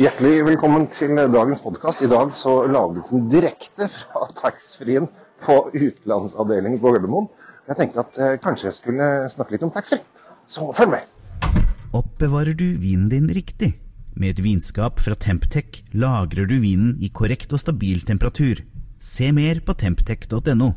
Hjertelig velkommen til dagens podkast. I dag så lages den direkte fra taxfree-en på utenlandsavdelingen på Gardermoen. Jeg tenkte at eh, kanskje jeg skulle snakke litt om taxfree. Så følg med. Oppbevarer du vinen din riktig? Med et vinskap fra Temptec lagrer du vinen i korrekt og stabil temperatur. Se mer på temptec.no.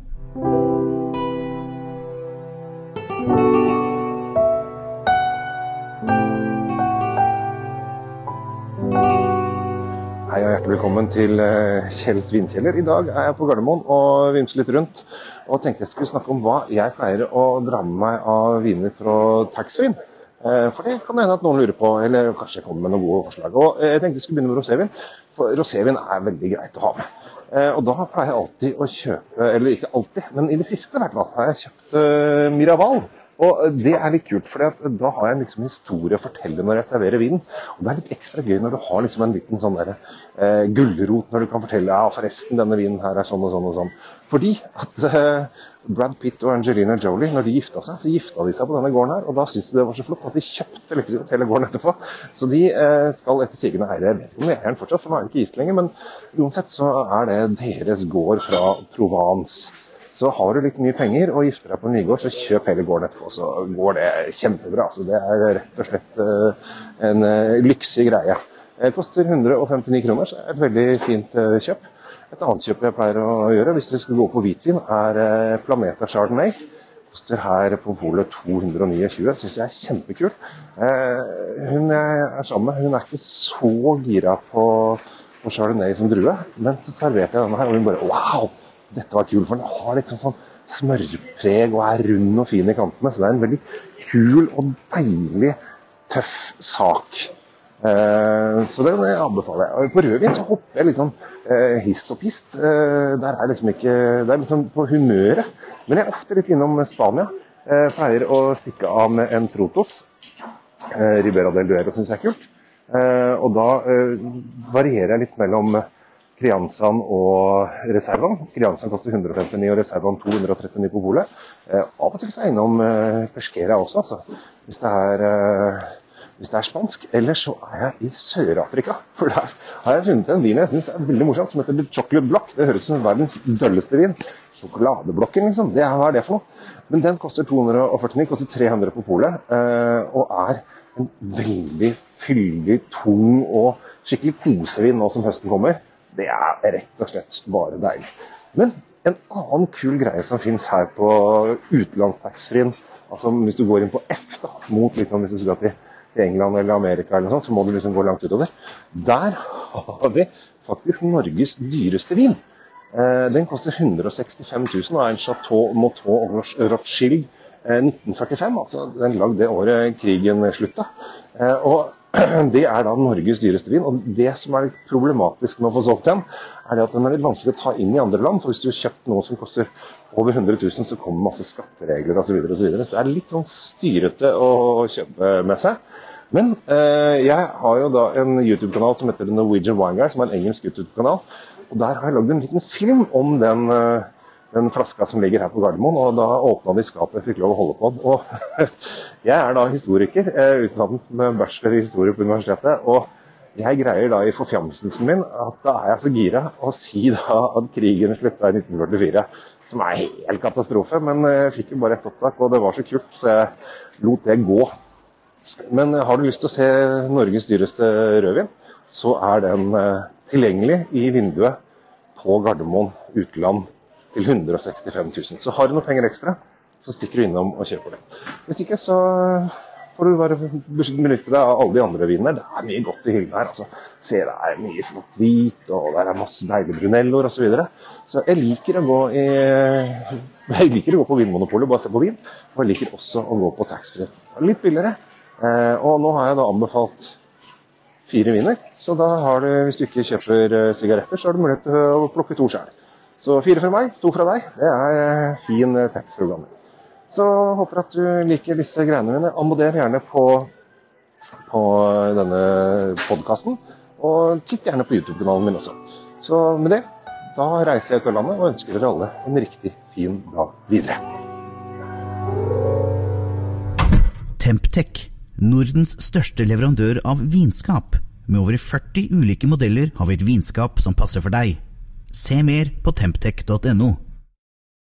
Hei og hjertelig velkommen til Kjell Kjells vinkjeller. I dag er jeg på Gardermoen og vimser litt rundt. Og tenkte jeg skulle snakke om hva jeg pleier å dra med meg av viner fra taxfree-en. Eh, For det kan hende at noen lurer på, eller kanskje jeg kommer med noen gode forslag. Og eh, jeg tenkte jeg skulle begynne med rosévin, for rosévin er veldig greit å ha med. Eh, Og da pleier jeg alltid å kjøpe, eller ikke alltid, men i det siste i hvert fall, har jeg kjøpt eh, Miraval. Og det er litt kult, for da har jeg liksom en historie å fortelle når jeg serverer vinen. Og det er litt ekstra gøy når du har liksom en liten sånn der, eh, gulrot når du kan fortelle ja, forresten, denne vinen her er sånn og sånn og sånn. Fordi at eh, Brad Pitt og Angelina Jolie, når de gifta seg, så gifta de seg på denne gården her. Og da syntes de det var så flott at de kjøpte liksom hele gården etterpå. Så de eh, skal etter sigende eie Jeg vet ikke om de eier den fortsatt, for nå er de ikke gift lenger. Men uansett så er det deres gård fra Provence. Så har du litt mye penger og gifter deg på en nygård, så kjøp hele gården etterpå. Så går det kjempebra. Så det er rett og slett eh, en eh, lyksig greie. Det koster 159 kroner, så et veldig fint eh, kjøp. Et annet kjøp jeg pleier å gjøre hvis dere skulle gå på hvitvin, er eh, Planeta Chardonnay. Koster her på polet 229. Syns jeg er kjempekul. Eh, hun jeg er sammen med, hun er ikke så gira på, på chardonnay som drue, men så serverte jeg denne her, og hun bare wow! Dette var kul, for den har litt sånn, sånn smørpreg og er rund og fin i kantene. Så det er en veldig kul og deilig tøff sak. Eh, så den anbefaler jeg. På rødvin så hopper jeg litt sånn eh, hist og pist. Eh, der er liksom ikke Det er liksom på humøret. Men jeg er ofte litt innom Spania. Pleier å stikke av med en Protos. Ribera del Duero syns jeg er kult. Og da varierer jeg litt mellom Crianzaen og reservan Kriansan koster 159 og Reservaen 239 på polet. Eh, av og til så er innom eh, Pesquera også, altså. Hvis det er eh, hvis det er spansk. Eller så er jeg i Sør-Afrika. For der har jeg funnet en vin jeg syns er veldig morsomt, som heter The Chocolate Block. Det høres ut som verdens dølleste vin. Sjokoladeblokken, liksom. Det, hva er det for noe? Men den koster 249, koster 300 på polet. Eh, og er en veldig fyldig, tung og skikkelig kosevin nå som høsten kommer. Det er rett og slett bare deilig. Men en annen kul greie som fins her på utenlandstaxfree-en, altså hvis du går inn på F, da, mot liksom, hvis du skal til England eller Amerika, eller sånt, så må du liksom gå langt utover. Der har vi faktisk Norges dyreste vin. Eh, den koster 165 000 og er en Chateau Moteau Rothschild eh, 1945. altså Den lagd det året krigen slutta. Eh, og det er da Norges dyreste vin. Og det som er problematisk med å få solgt den, er det at den er litt vanskelig å ta inn i andre land. For hvis du har kjøpt noe som koster over 100 000, så kommer masse skatteregler osv. Så, videre, og så, videre. så det er litt sånn styrete å kjøpe med seg. Men eh, jeg har jo da en YouTube-kanal som heter Norwegian Wine Guy, som er en engelsk YouTube-kanal. Og der har jeg lagd en liten film om den, eh, den flaska som ligger her på Gardermoen. Og da åpna de skapet, og fikk lov å holde på den. Og jeg er da historiker, eh, utdannet med bachelor i historie på universitetet. og jeg greier da i forfjamselsen min at da er jeg så gira å si da at krigen slutta i 1944. Som er helt katastrofe, men jeg fikk jo bare ett opptak, og det var så kult, så jeg lot det gå. Men har du lyst til å se Norges dyreste rødvin, så er den eh, tilgjengelig i vinduet på Gardermoen uteland til 165 000. Så har du noen penger ekstra, så stikker du innom og kjøper det. Hvis ikke, så får du bare benytte deg av alle de andre vinene. Det er mye godt i hyllene her. altså. Se, det er mye flott hvit, og det er masse deilige brunelloer osv. Så, videre. så jeg liker å gå i jeg liker å gå på Vinmonopolet bare se på vin. Og jeg liker også å gå på taxfree. Litt billigere. Eh, og nå har jeg da anbefalt fire viner. Så da har du, hvis du ikke kjøper eh, sigaretter, så har du mulighet til å plukke to sjøl. Så fire fra meg, to fra deg. Det er eh, fin eh, taxfree-program. Så håper at du liker disse greiene mine. Abonner gjerne på, på denne podkasten. Og titt gjerne på YouTube-kanalen min også. Så med det, da reiser jeg av landet og ønsker dere alle en riktig fin dag videre. Temptec, Nordens største leverandør av vinskap. Med over 40 ulike modeller har vi et vinskap som passer for deg. Se mer på temptec.no.